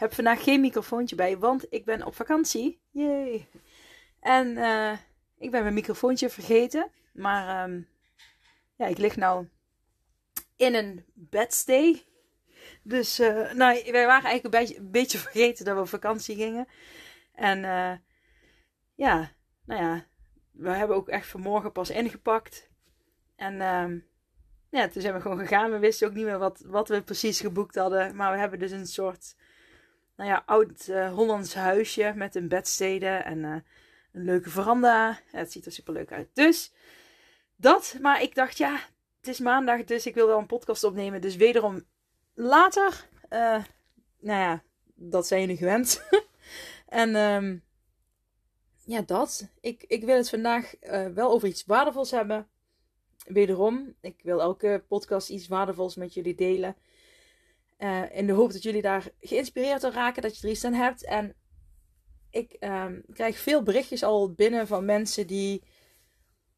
heb vandaag geen microfoontje bij, want ik ben op vakantie. Yay! En uh, ik ben mijn microfoontje vergeten. Maar um, ja, ik lig nou in een bedstay. Dus uh, nou, wij waren eigenlijk een beetje, een beetje, vergeten dat we op vakantie gingen. En uh, ja, nou ja, we hebben ook echt vanmorgen pas ingepakt. En um, ja, toen zijn we gewoon gegaan. We wisten ook niet meer wat, wat we precies geboekt hadden. Maar we hebben dus een soort, nou ja, oud Hollands huisje met een bedstede en een leuke veranda. het ziet er super leuk uit. Dus dat. Maar ik dacht, ja, het is maandag, dus ik wil wel een podcast opnemen. Dus wederom later. Uh, nou ja, dat zijn jullie gewend. en um, ja, dat. Ik, ik wil het vandaag wel over iets waardevols hebben. Wederom, ik wil elke podcast iets waardevols met jullie delen. Uh, in de hoop dat jullie daar geïnspireerd door raken, dat je er iets aan hebt. En ik um, krijg veel berichtjes al binnen van mensen die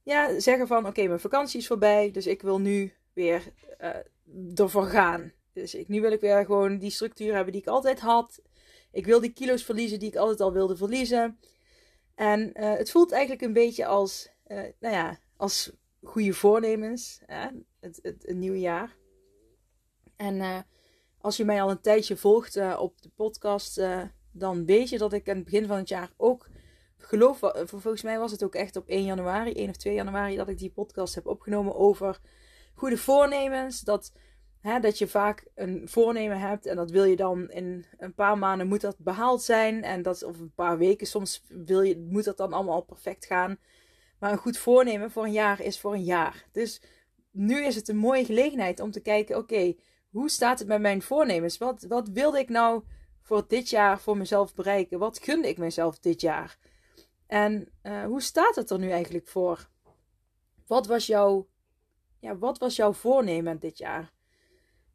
ja, zeggen van oké, mijn vakantie is voorbij, dus ik wil nu weer uh, ervoor gaan. Dus ik, nu wil ik weer gewoon die structuur hebben die ik altijd had. Ik wil die kilo's verliezen die ik altijd al wilde verliezen. En uh, het voelt eigenlijk een beetje als, nou ja, als goede voornemens. Hè? Het, het, het nieuwe jaar. En als je mij al een tijdje volgt op de podcast, dan weet je dat ik aan het begin van het jaar ook geloof, volgens mij was het ook echt op 1 januari, 1 of 2 januari, dat ik die podcast heb opgenomen over goede voornemens. Dat, hè, dat je vaak een voornemen hebt en dat wil je dan in een paar maanden moet dat behaald zijn. En dat, of een paar weken, soms wil je, moet dat dan allemaal al perfect gaan. Maar een goed voornemen voor een jaar is voor een jaar. Dus nu is het een mooie gelegenheid om te kijken, oké, hoe staat het met mijn voornemens? Wat, wat wilde ik nou voor dit jaar voor mezelf bereiken? Wat gunde ik mezelf dit jaar? En uh, hoe staat het er nu eigenlijk voor? Wat was jouw, ja, wat was jouw voornemen dit jaar?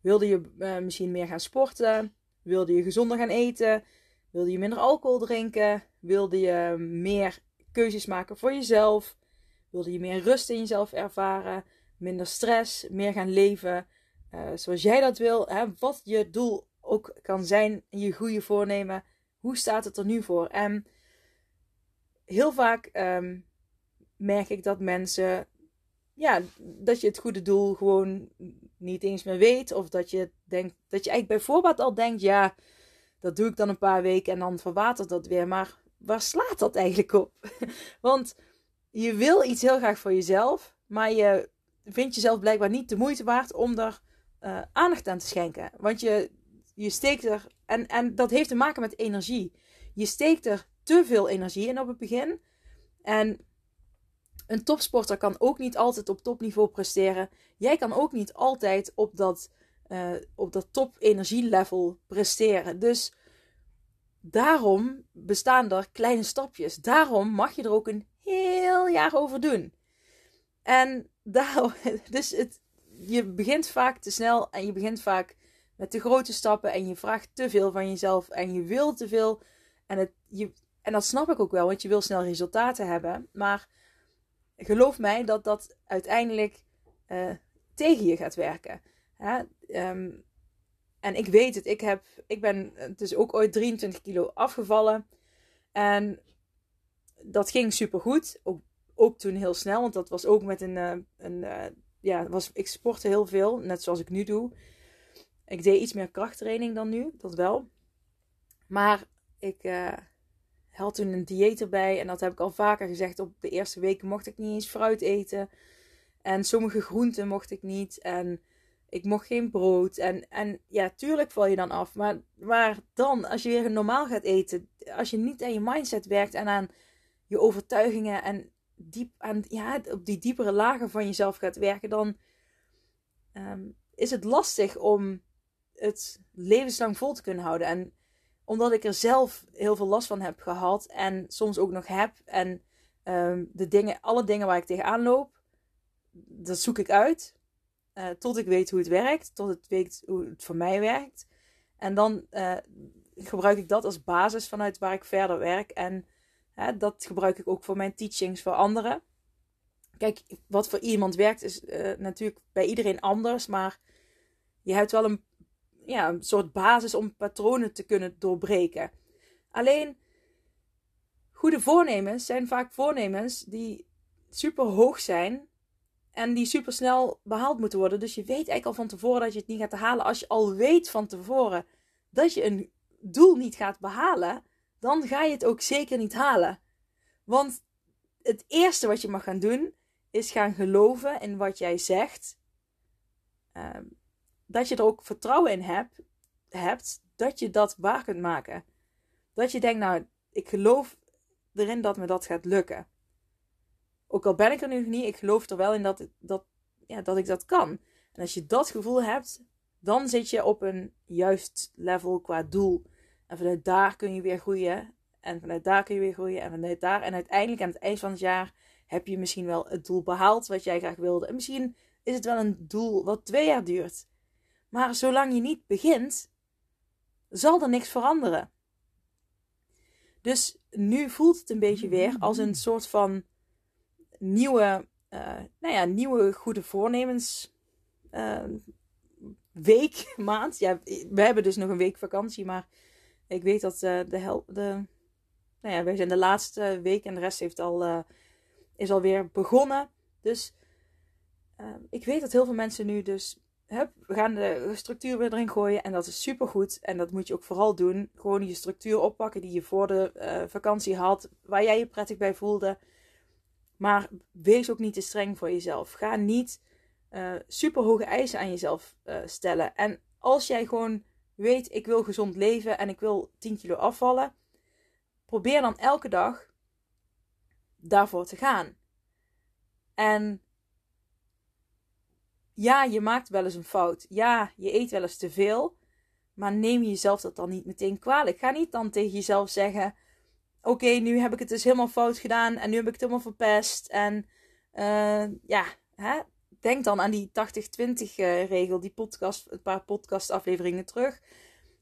Wilde je uh, misschien meer gaan sporten? Wilde je gezonder gaan eten? Wilde je minder alcohol drinken? Wilde je meer keuzes maken voor jezelf? Wilde je meer rust in jezelf ervaren? Minder stress? Meer gaan leven? Uh, zoals jij dat wil? Hè? Wat je doel ook kan zijn je goede voornemen. Hoe staat het er nu voor? En heel vaak um, merk ik dat mensen, ja, dat je het goede doel gewoon niet eens meer weet. Of dat je denkt, dat je eigenlijk bij voorbaat al denkt, ja, dat doe ik dan een paar weken en dan verwatert dat weer. Maar waar slaat dat eigenlijk op? Want je wil iets heel graag voor jezelf, maar je vindt jezelf blijkbaar niet de moeite waard om er uh, aandacht aan te schenken. Want je je steekt er, en, en dat heeft te maken met energie. Je steekt er te veel energie in op het begin. En een topsporter kan ook niet altijd op topniveau presteren. Jij kan ook niet altijd op dat, uh, op dat top level presteren. Dus daarom bestaan er kleine stapjes. Daarom mag je er ook een heel jaar over doen. En daar, dus het, je begint vaak te snel en je begint vaak met de grote stappen en je vraagt te veel van jezelf en je wil te veel. En, het, je, en dat snap ik ook wel, want je wil snel resultaten hebben. Maar geloof mij dat dat uiteindelijk uh, tegen je gaat werken. Um, en ik weet het, ik, heb, ik ben dus ook ooit 23 kilo afgevallen. En dat ging super goed. Ook, ook toen heel snel, want dat was ook met een. Uh, een uh, ja, was, ik sportte heel veel, net zoals ik nu doe. Ik deed iets meer krachttraining dan nu, dat wel. Maar ik uh, had toen een dieet erbij. En dat heb ik al vaker gezegd. Op de eerste weken mocht ik niet eens fruit eten. En sommige groenten mocht ik niet. En ik mocht geen brood. En, en ja, tuurlijk val je dan af. Maar, maar dan, als je weer normaal gaat eten. Als je niet aan je mindset werkt en aan je overtuigingen en diep aan, ja, op die diepere lagen van jezelf gaat werken, dan ehm, is het lastig om het levenslang vol te kunnen houden. En omdat ik er zelf heel veel last van heb gehad en soms ook nog heb. En ehm, de dingen, alle dingen waar ik tegenaan loop, dat zoek ik uit. Uh, tot ik weet hoe het werkt, tot ik weet hoe het voor mij werkt. En dan uh, gebruik ik dat als basis vanuit waar ik verder werk. En hè, dat gebruik ik ook voor mijn teachings voor anderen. Kijk, wat voor iemand werkt is uh, natuurlijk bij iedereen anders. Maar je hebt wel een, ja, een soort basis om patronen te kunnen doorbreken. Alleen, goede voornemens zijn vaak voornemens die super hoog zijn. En die super snel behaald moeten worden. Dus je weet eigenlijk al van tevoren dat je het niet gaat halen. Als je al weet van tevoren dat je een doel niet gaat behalen, dan ga je het ook zeker niet halen. Want het eerste wat je mag gaan doen, is gaan geloven in wat jij zegt. Ehm, dat je er ook vertrouwen in hebt, hebt dat je dat waar kunt maken. Dat je denkt, nou, ik geloof erin dat me dat gaat lukken. Ook al ben ik er nu niet, ik geloof er wel in dat, dat, ja, dat ik dat kan. En als je dat gevoel hebt, dan zit je op een juist level qua doel. En vanuit daar kun je weer groeien. En vanuit daar kun je weer groeien. En vanuit daar. En uiteindelijk aan het eind van het jaar heb je misschien wel het doel behaald wat jij graag wilde. En misschien is het wel een doel wat twee jaar duurt. Maar zolang je niet begint, zal er niks veranderen. Dus nu voelt het een beetje weer als een soort van nieuwe, uh, nou ja, nieuwe goede voornemens uh, week, maand. Ja, we hebben dus nog een week vakantie, maar ik weet dat uh, de nou ja, wij zijn de laatste week en de rest heeft al, uh, is alweer begonnen. Dus uh, ik weet dat heel veel mensen nu dus, hup, we gaan de structuur weer erin gooien en dat is super goed. En dat moet je ook vooral doen. Gewoon je structuur oppakken die je voor de vakantie had, waar jij je prettig bij voelde. Maar wees ook niet te streng voor jezelf. Ga niet super hoge eisen aan jezelf stellen. En als jij gewoon weet, ik wil gezond leven en ik wil 10 kilo afvallen, probeer dan elke dag daarvoor te gaan. En ja, je maakt wel eens een fout. Ja, je eet wel eens te veel. Maar neem jezelf dat dan niet meteen kwalijk. Ga niet dan tegen jezelf zeggen: Oké, nu heb ik het dus helemaal fout gedaan en nu heb ik het helemaal verpest. En uh, ja, hè? Denk dan aan die 80-20 uh, regel, die podcast, een paar podcastafleveringen terug.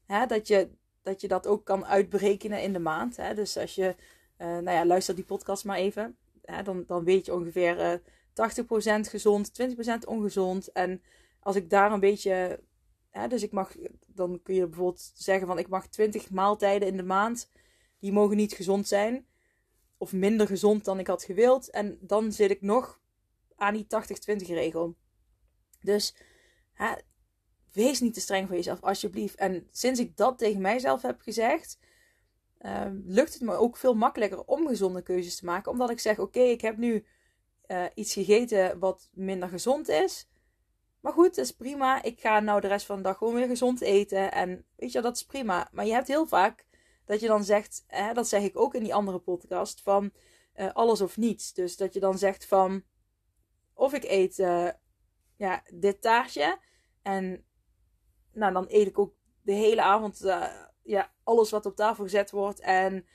Hè, dat, je, dat je dat ook kan uitberekenen in de maand. Hè. Dus als je, uh, nou ja, luister die podcast maar even. Hè, dan, dan weet je ongeveer uh, eh, 80% gezond, 20% ongezond. En als ik daar een beetje, hè, dus ik mag, dan kun je bijvoorbeeld zeggen van ik mag 20 maaltijden in de maand. Die mogen niet gezond zijn. Of minder gezond dan ik had gewild. En dan zit ik nog aan die 80-20 regel. Dus wees niet te streng voor jezelf, alsjeblieft. En sinds ik dat tegen mijzelf heb gezegd, uh, lukt het me ook veel makkelijker om gezonde keuzes te maken. Omdat ik zeg: Oké, ik heb nu uh, iets gegeten wat minder gezond is. Maar goed, dat is prima. Ik ga nou de rest van de dag gewoon weer gezond eten. En weet je, dat is prima. Maar je hebt heel vaak dat je dan zegt, hè, dat zeg ik ook in die andere podcast, van uh, alles of niets. Dus dat je dan zegt van, of ik eet uh, ja, dit taartje. En nou, dan eet ik ook de hele avond uh, ja, alles wat op tafel gezet wordt. En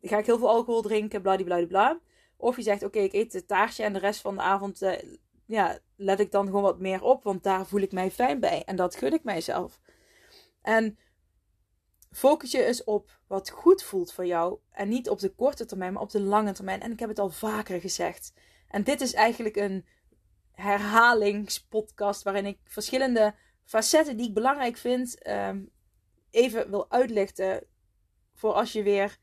ga ik heel veel alcohol drinken, bladibladibla. Of je zegt, oké, ik eet het taartje en de rest van de avond uh, ja, let ik dan gewoon wat meer op. Want daar voel ik mij fijn bij. En dat gun ik mijzelf. En focus je eens op wat goed voelt voor jou. En niet op de korte termijn, maar op de lange termijn. En ik heb het al vaker gezegd. En dit is eigenlijk een herhalingspodcast waarin ik verschillende facetten die ik belangrijk vind ehm, even wil uitlichten. Voor als je weer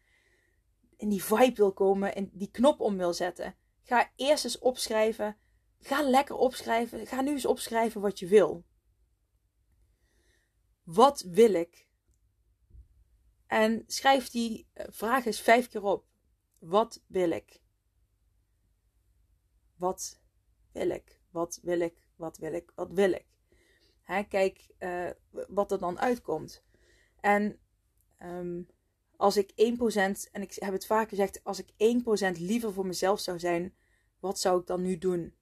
in die vibe wil komen en die knop om wil zetten. Ga eerst eens opschrijven. Ga lekker opschrijven. Ga nu eens opschrijven wat je wil. Wat wil ik? En schrijf die eh, vraag eens vijf keer op. Wat wil ik? Wat wil ik? Wat wil ik? Wat wil ik? Wat wil ik? Hè, kijk uh, wat er dan uitkomt. En um, als ik 1%, en ik heb het vaak gezegd, als ik 1% liever voor mezelf zou zijn, wat zou ik dan nu doen?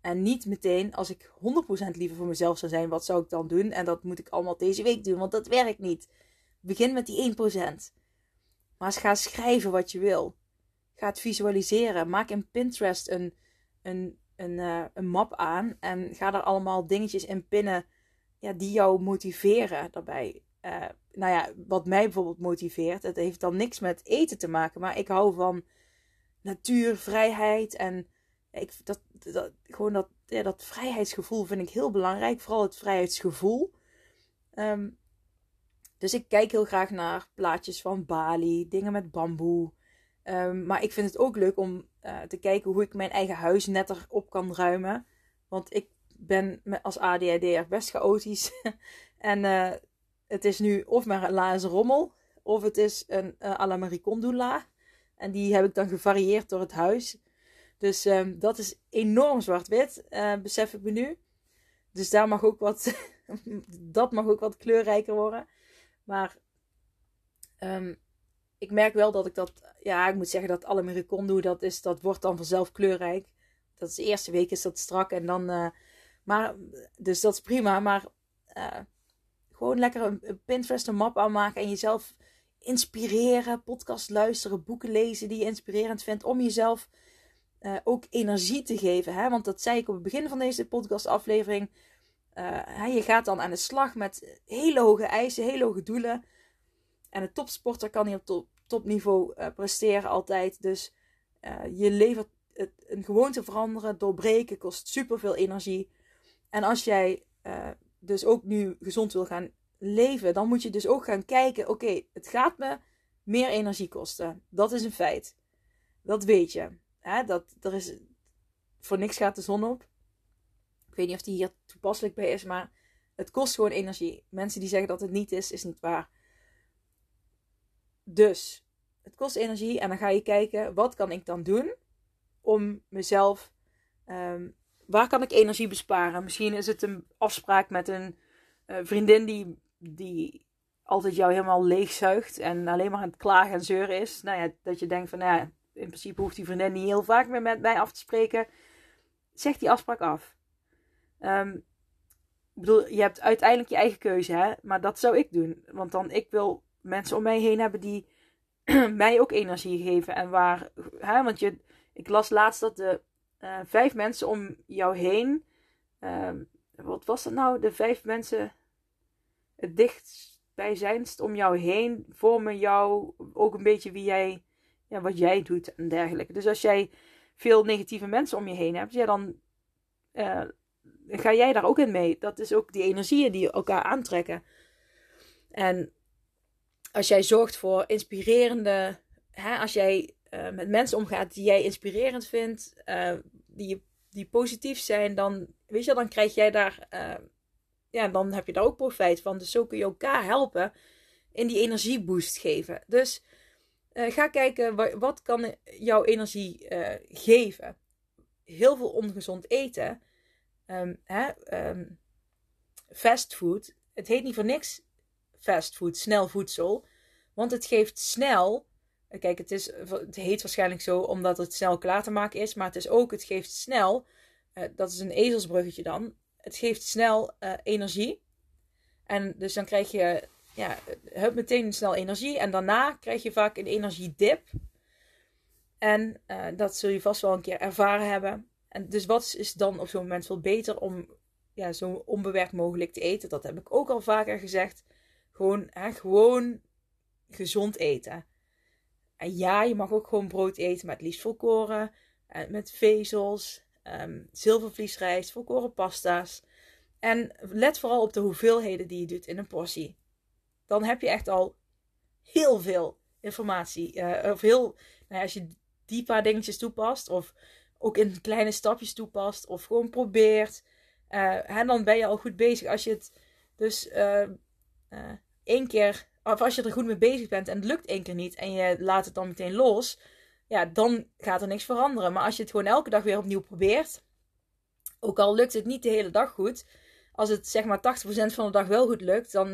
En niet meteen als ik 100% liever voor mezelf zou zijn, wat zou ik dan doen? En dat moet ik allemaal deze week doen, want dat werkt niet. Begin met die 1%. Maar ga schrijven wat je wil. Ga het visualiseren. Maak in Pinterest een, een, een, uh, een map aan. En ga daar allemaal dingetjes in pinnen ja, die jou motiveren daarbij. Uh, nou ja, wat mij bijvoorbeeld motiveert. Het heeft dan niks met eten te maken. Maar ik hou van natuur, vrijheid. En ik, dat, dat, gewoon dat, ja, dat vrijheidsgevoel vind ik heel belangrijk. Vooral het vrijheidsgevoel. Um, dus ik kijk heel graag naar plaatjes van Bali, dingen met bamboe. Um, maar ik vind het ook leuk om uh, te kijken hoe ik mijn eigen huis netter op kan ruimen. Want ik ben als ADHD'er best chaotisch. en uh, het is nu of maar een lazen rommel, of het is een uh, à la la. En die heb ik dan gevarieerd door het huis. Dus um, dat is enorm zwart-wit, besef ik me nu. Dus daar mag ook wat, dat mag ook wat kleurrijker worden. Maar um, ik merk wel dat ik dat, ja, ik moet zeggen dat alle Americon doe, dat, is, dat wordt dan vanzelf kleurrijk. Dat is de eerste week is dat strak en dan, uh, maar, dus dat is prima. Maar uh, gewoon lekker een, Pinterest een map aanmaken en jezelf inspireren, podcast luisteren, boeken lezen die je inspirerend vindt, om jezelf uh, ook energie te geven. Hè? Want dat zei ik op het begin van deze podcastaflevering. Uh, je gaat dan aan de slag met hele hoge eisen, hele hoge doelen. En een topsporter kan niet op top, topniveau uh, presteren altijd. Dus uh, je levert een gewoonte veranderen, doorbreken, kost superveel energie. En als jij dus ook nu gezond wil gaan leven, dan moet je dus ook gaan kijken: oké, het gaat me meer energie kosten. Dat is een feit. Dat weet je. Hè? Dat, er is, voor niks gaat de zon op weet niet of die hier toepasselijk bij is, maar het kost gewoon energie. Mensen die zeggen dat het niet is, is niet waar. Dus het kost energie en dan ga je kijken, wat kan ik dan doen om mezelf, um, waar kan ik energie besparen? Misschien is het een afspraak met een uh, vriendin die, die altijd jou helemaal leegzuigt en alleen maar aan het klagen en zeuren is. Nou ja, dat je denkt van, nou ja, in principe hoeft die vriendin niet heel vaak meer met mij af te spreken. Zeg die afspraak af. Um, ik bedoel, je hebt uiteindelijk je eigen keuze, hè? Maar dat zou ik doen. Want dan, ik wil mensen om mij heen hebben die mij ook energie geven. En waar, hè? Want je, ik las laatst dat de uh, vijf mensen om jou heen. Um, wat was dat nou? De vijf mensen het dichtstbijzijnst om jou heen vormen jou ook een beetje wie jij, ja, wat jij doet en dergelijke. Dus als jij veel negatieve mensen om je heen hebt, ja, dan uh, ga jij daar ook in mee? Dat is ook die energieën die elkaar aantrekken. En als jij zorgt voor inspirerende, hè, als jij uh, met mensen omgaat die jij inspirerend vindt, uh, die, die positief zijn, dan, weet je, dan krijg jij daar, uh, ja, dan heb je daar ook profijt van. Dus zo kun je elkaar helpen in die energieboost geven. Dus ga kijken, wat, kan jouw energie geven? Heel veel ongezond eten um, hè, um, fastfood. Het heet niet voor niks fastfood, snel voedsel. Want het geeft snel. Kijk, het, is, het heet waarschijnlijk zo omdat het snel klaar te maken is. Maar het is ook, het geeft snel. Uh, dat is een ezelsbruggetje dan. Het geeft snel uh, energie. En dus dan krijg je ja, hebt meteen snel energie. En daarna krijg je vaak een energiedip. En uh, dat zul je vast wel een keer ervaren hebben. En dus wat is dan op zo'n moment veel beter om ja, zo onbewerkt mogelijk te eten? Dat heb ik ook al vaker gezegd. Gewoon, hè, gewoon gezond eten. En ja, je mag ook gewoon brood eten, maar het liefst volkoren. Eh, met vezels, um, zilvervliesrijst, volkoren pasta's. En let vooral op de hoeveelheden die je doet in een portie. Dan heb je echt al heel veel informatie. Uh, of heel, nou ja, als je die paar dingetjes toepast, of ook in kleine stapjes toepast of gewoon probeert. En dan ben je al goed bezig. Als je het dus één keer, of als je er goed mee bezig bent en het lukt één keer niet en je laat het dan meteen los, ja, dan gaat er niks veranderen. Maar als je het gewoon elke dag weer opnieuw probeert, ook al lukt het niet de hele dag goed, als het zeg maar 80% van de dag wel goed lukt, dan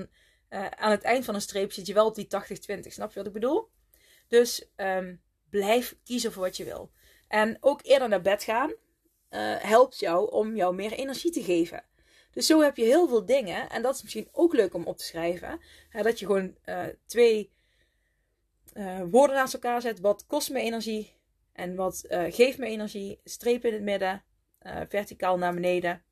uh, aan het eind van een streep zit je wel op die 80-20. Snap je wat ik bedoel? Dus um, blijf kiezen voor wat je wil. En ook eerder naar bed gaan uh, helpt jou om jou meer energie te geven. Dus zo heb je heel veel dingen. En dat is misschien ook leuk om op te schrijven. dat je gewoon uh, twee uh, woorden naast elkaar zet. Wat kost me energie? En wat geeft me energie? Streep in het midden. verticaal naar beneden.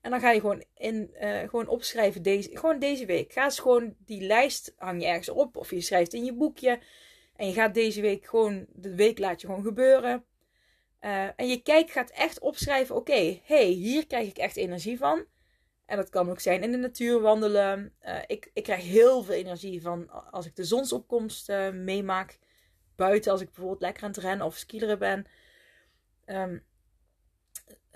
En dan ga je gewoon, in, gewoon opschrijven deze, gewoon deze week. Ga eens gewoon die lijst hang je ergens op. Of je schrijft in je boekje. En je gaat deze week gewoon, de week laat je gewoon gebeuren. Uh, en je kijk gaat echt opschrijven: oké, okay, hey, hier krijg ik echt energie van. En dat kan ook zijn in de natuur wandelen. Uh, ik, ik krijg heel veel energie van als ik de zonsopkomst uh, meemaak. Buiten, als ik bijvoorbeeld lekker aan het rennen of skileren ben. Um,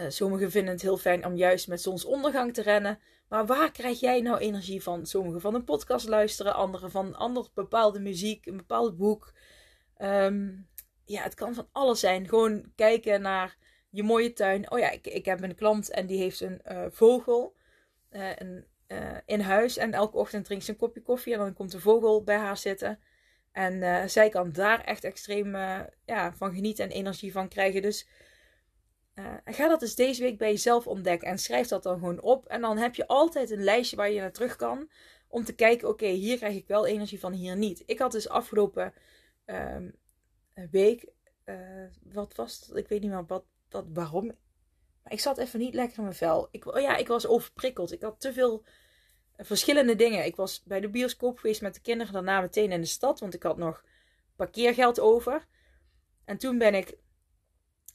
sommigen vinden het heel fijn om juist met zonsondergang te rennen. Maar waar krijg jij nou energie van? Sommigen van een podcast luisteren, anderen van ander bepaalde muziek, een bepaald boek. Um, ja, het kan van alles zijn. Gewoon kijken naar je mooie tuin. Oh ja, ik, ik heb een klant en die heeft een vogel een, uh, in huis. En elke ochtend drinkt ze een kopje koffie en dan komt de vogel bij haar zitten. En zij kan daar echt extreem ja, van genieten en energie van krijgen. Dus ga dat eens deze week bij jezelf ontdekken. En schrijf dat dan gewoon op. En dan heb je altijd een lijstje waar je naar terug kan. Om te kijken, oké, hier krijg ik wel energie van, hier niet. Ik had dus afgelopen um, week. Wat was het? Ik weet niet meer wat, wat, waarom. Ik zat even niet lekker in mijn vel. Ik, oh ja, ik was overprikkeld. Ik had te veel verschillende dingen. Ik was bij de bioscoop geweest met de kinderen. Daarna meteen in de stad. Want ik had nog parkeergeld over. En toen ben ik.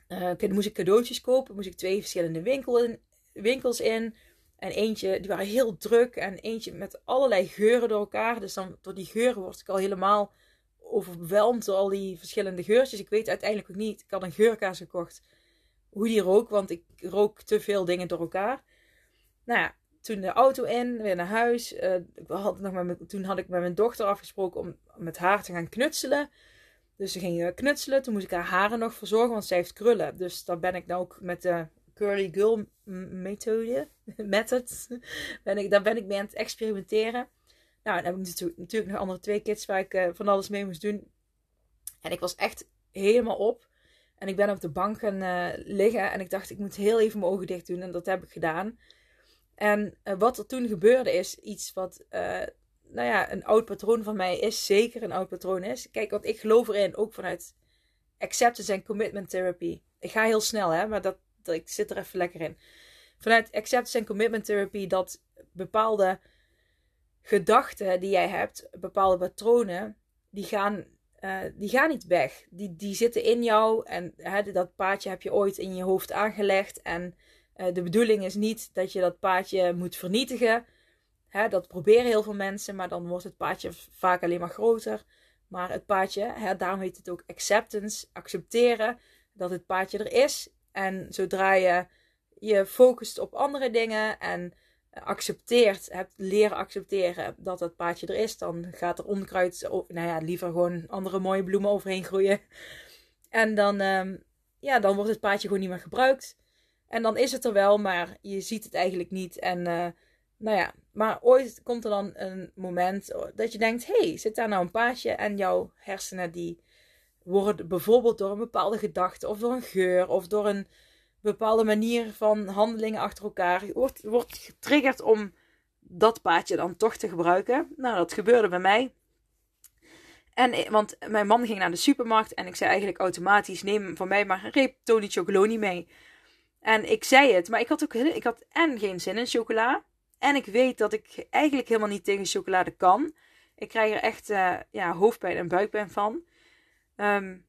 Uh, moest ik cadeautjes kopen. Moest ik twee verschillende winkel in, winkels in. En eentje, die waren heel druk. En eentje met allerlei geuren door elkaar. Dus dan door die geuren word ik al helemaal overweldigd door al die verschillende geurtjes. Ik weet uiteindelijk ook niet. Ik had een geurkaas gekocht. Hoe die rook, want ik rook te veel dingen door elkaar. Nou ja, toen de auto in, weer naar huis. Had nog met toen had ik met mijn dochter afgesproken om met haar te gaan knutselen. Dus ze ging knutselen. Toen moest ik haar haren nog verzorgen, want zij heeft krullen. Dus daar ben ik nou ook met de curly girl methode, method, ben ik, daar ben ik mee aan het experimenteren. Nou, dan heb ik natuurlijk nog andere twee kids waar ik uh, van alles mee moest doen. En ik was echt helemaal op. En ik ben op de bank gaan uh, liggen en ik dacht, ik moet heel even mijn ogen dicht doen. En dat heb ik gedaan. En uh, wat er toen gebeurde is iets wat, nou ja, een oud patroon van mij is. Zeker een oud patroon is. Kijk, want ik geloof erin, ook vanuit acceptance en commitment therapy. Ik ga heel snel, hè, maar dat, dat, ik zit er even lekker in. Vanuit acceptance en commitment therapy dat bepaalde gedachten die jij hebt, bepaalde patronen, die gaan, uh, die gaan niet weg. Die, die zitten in jou en hè, dat paadje heb je ooit in je hoofd aangelegd. En uh, de bedoeling is niet dat je dat paadje moet vernietigen. Hè, dat proberen heel veel mensen, maar dan wordt het paadje vaak alleen maar groter. Maar het paadje, hè, daarom heet het ook acceptance, accepteren dat het paadje er is. En zodra je je focust op andere dingen en accepteert, hebt leren accepteren dat dat paadje er is, dan gaat er onkruid, nou ja, liever gewoon andere mooie bloemen overheen groeien. En dan, um, ja, dan wordt het paadje gewoon niet meer gebruikt. En dan is het er wel, maar je ziet het eigenlijk niet. En uh, nou ja, maar ooit komt er dan een moment dat je denkt: hey, zit daar nou een paadje? En jouw hersenen die worden bijvoorbeeld door een bepaalde gedachte, of door een geur, of door een bepaalde manier van handelingen achter elkaar. Je wordt, wordt getriggerd om dat paadje dan toch te gebruiken. Nou, dat gebeurde bij mij. En, want mijn man ging naar de supermarkt en ik zei eigenlijk automatisch: neem van mij maar een reep Tony Chocoloni mee. En ik zei het, maar ik had ook ik had en geen zin in chocola. En ik weet dat ik eigenlijk helemaal niet tegen chocolade kan. Ik krijg er echt uh, ja, hoofdpijn en buikpijn van. Um,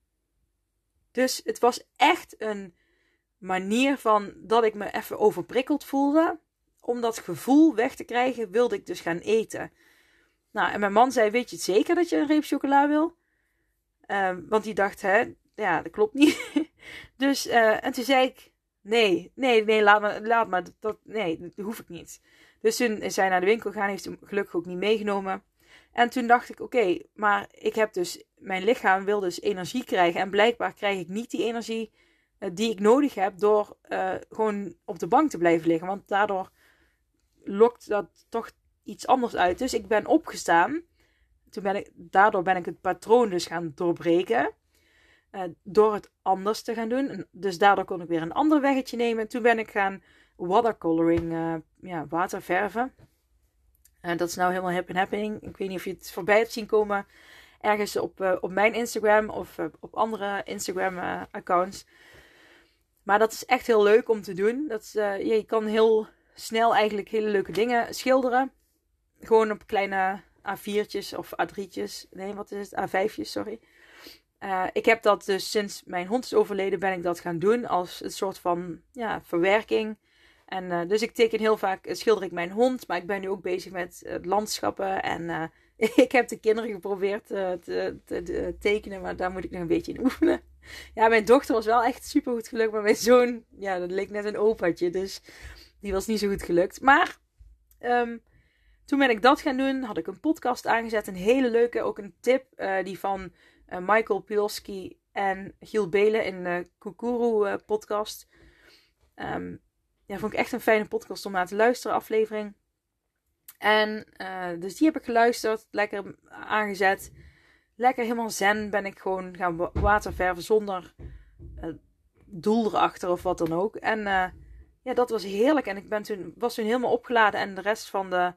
dus het was echt een manier van dat ik me even overprikkeld voelde. Om dat gevoel weg te krijgen, wilde ik dus gaan eten. Nou, en mijn man zei: Weet je het zeker dat je een reep chocola wil? Uh, want die dacht: Hè, ja, dat klopt niet. dus, uh, en toen zei ik: Nee, nee, nee, laat maar, laat maar. Dat, nee, dat hoef ik niet. Dus toen is hij naar de winkel gegaan, heeft hem gelukkig ook niet meegenomen. En toen dacht ik: Oké, maar ik heb dus, mijn lichaam wil dus energie krijgen. En blijkbaar krijg ik niet die energie eh, die ik nodig heb door uh, gewoon op de bank te blijven liggen. Want daardoor lokt dat toch iets anders uit. Dus ik ben opgestaan. Toen ben ik, daardoor ben ik het patroon dus gaan doorbreken. Uh, door het anders te gaan doen. Dus daardoor kon ik weer een ander weggetje nemen. Toen ben ik gaan watercoloring, ja, waterverven. En dat is nou helemaal hip en happening. Ik weet niet of je het voorbij hebt zien komen. Ergens op, op mijn Instagram of op andere Instagram accounts. Maar dat is echt heel leuk om te doen. Dat is, ja, je kan heel snel eigenlijk hele leuke dingen schilderen. Gewoon op kleine A4'tjes of A3'tjes. Nee, wat is het? A5'tjes, sorry. Uh, ik heb dat dus sinds mijn hond is overleden, ben ik dat gaan doen als een soort van ja, verwerking. En uh, dus ik teken heel vaak, schilder ik mijn hond, maar ik ben nu ook bezig met landschappen. En ik heb de kinderen geprobeerd te, te, te, tekenen, maar daar moet ik nog een beetje in oefenen. Ja, mijn dochter was wel echt super goed gelukt, maar mijn zoon, ja, dat leek net een opaatje. Dus die was niet zo goed gelukt. Maar um, toen ben ik dat gaan doen. Had ik een podcast aangezet. Een hele leuke. Ook een tip uh, die van uh, Michael Pilski en Giel Belen in de Kukuru uh, podcast. Um, ja, vond ik echt een fijne podcast om naar te luisteren. Aflevering. En dus die heb ik geluisterd. Lekker aangezet. Lekker helemaal zen ben ik gewoon gaan waterverven zonder doel erachter of wat dan ook. En ja, dat was heerlijk. En ik ben toen, was toen helemaal opgeladen. En de rest van de,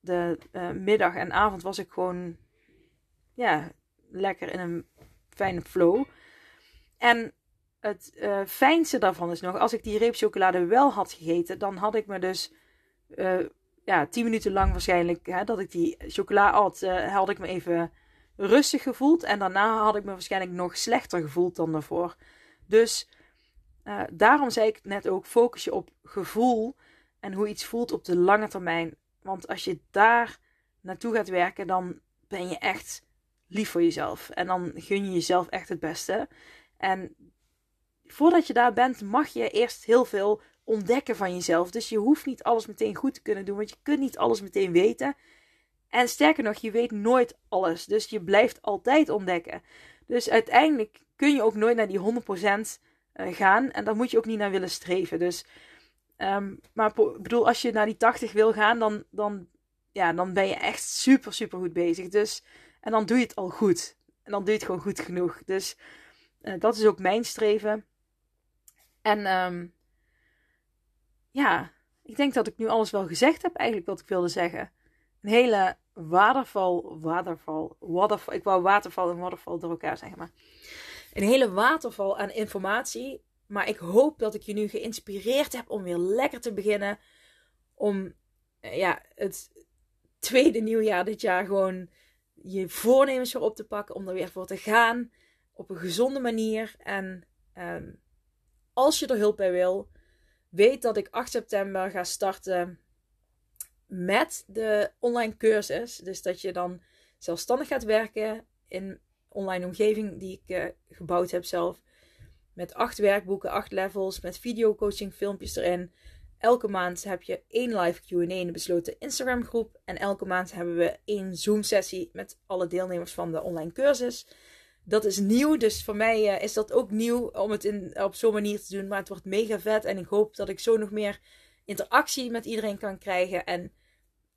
de uh, middag en avond was ik gewoon ja, lekker in een fijne flow. En het uh, fijnste daarvan is nog, als ik die reep chocolade wel had gegeten, dan had ik me dus uh, ja, tien minuten lang waarschijnlijk, hè, dat ik die chocola had, had ik me even rustig gevoeld. En daarna had ik me waarschijnlijk nog slechter gevoeld dan daarvoor. Dus uh, daarom zei ik net ook, focus je op gevoel en hoe iets voelt op de lange termijn. Want als je daar naartoe gaat werken, dan ben je echt lief voor jezelf. En dan gun je jezelf echt het beste. En voordat je daar bent, mag je eerst heel veel ontdekken van jezelf. Dus je hoeft niet alles meteen goed te kunnen doen, want je kunt niet alles meteen weten. En sterker nog, je weet nooit alles. Dus je blijft altijd ontdekken. Dus uiteindelijk kun je ook nooit naar die 100% uh, gaan. En daar moet je ook niet naar willen streven. Dus, um, maar bedoel, als je naar die 80 wil gaan, dan, dan, ja, dan ben je echt super, super goed bezig. Dus, en dan doe je het al goed. En dan doe je het gewoon goed genoeg. Dus uh, dat is ook mijn streven. En um, ja, ik denk dat ik nu alles wel gezegd heb, eigenlijk wat ik wilde zeggen. Een hele waterval, waterval, waterval. Ik wou waterval en waterval door elkaar zeggen, maar een hele waterval aan informatie. Maar ik hoop dat ik je nu geïnspireerd heb om weer lekker te beginnen. Om eh, ja, het tweede nieuwjaar dit jaar gewoon je voornemens weer op te pakken. Om er weer voor te gaan. Op een gezonde manier. En um, als je er hulp bij wil, weet dat ik 8 september ga starten met de online cursus. Dus dat je dan zelfstandig gaat werken in online omgeving die ik uh, gebouwd heb zelf. Met acht werkboeken, acht levels, met videocoaching filmpjes erin. Elke maand heb je één live Q&A in de besloten Instagram groep. En elke maand hebben we één Zoom sessie met alle deelnemers van de online cursus. Dat is nieuw, dus voor mij uh, is dat ook nieuw om het in, op zo'n manier te doen. Maar het wordt mega vet en ik hoop dat ik zo nog meer interactie met iedereen kan krijgen. En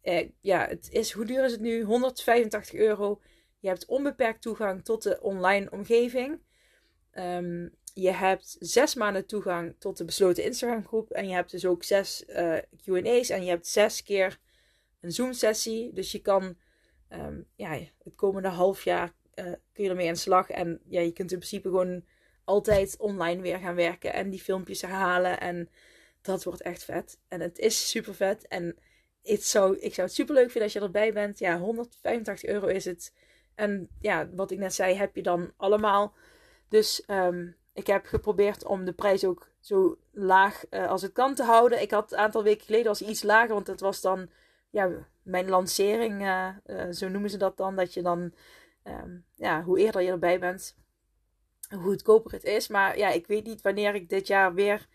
uh, ja, het is, hoe duur is het nu? 185 euro. Je hebt onbeperkt toegang tot de online omgeving. Um, je hebt zes maanden toegang tot de besloten Instagram groep. En je hebt dus ook zes eh, QA's. En je hebt zes keer een Zoom sessie. Dus je kan um, ja, het komende half jaar uh, kun je ermee aan de slag. En ja, je kunt in principe gewoon altijd online weer gaan werken. En die filmpjes herhalen. En dat wordt echt vet. En het is super vet. En het zou, ik zou het super leuk vinden als je erbij bent. Ja, 185 euro is het. En ja, wat ik net zei, heb je dan allemaal. Dus um, ik heb geprobeerd om de prijs ook zo laag uh, als het kan te houden. Ik had een aantal weken geleden was iets lager, want het was dan ja, mijn lancering, uh, uh, zo noemen ze dat dan. Dat je dan, um, ja, hoe eerder je erbij bent, hoe goedkoper het is. Maar ja, ik weet niet wanneer ik dit jaar weer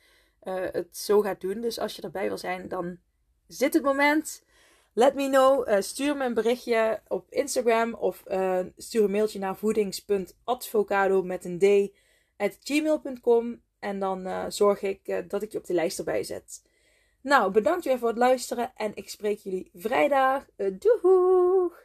het zo ga doen. Dus als je erbij wil zijn, dan is dit het moment. Let me know. Uh, stuur me een berichtje op Instagram of uh, stuur een mailtje naar voedings.advocado met een d at gmail.com en dan uh, zorg ik dat ik je op de lijst erbij zet. Nou, bedankt weer voor het luisteren en ik spreek jullie vrijdag. Doeg!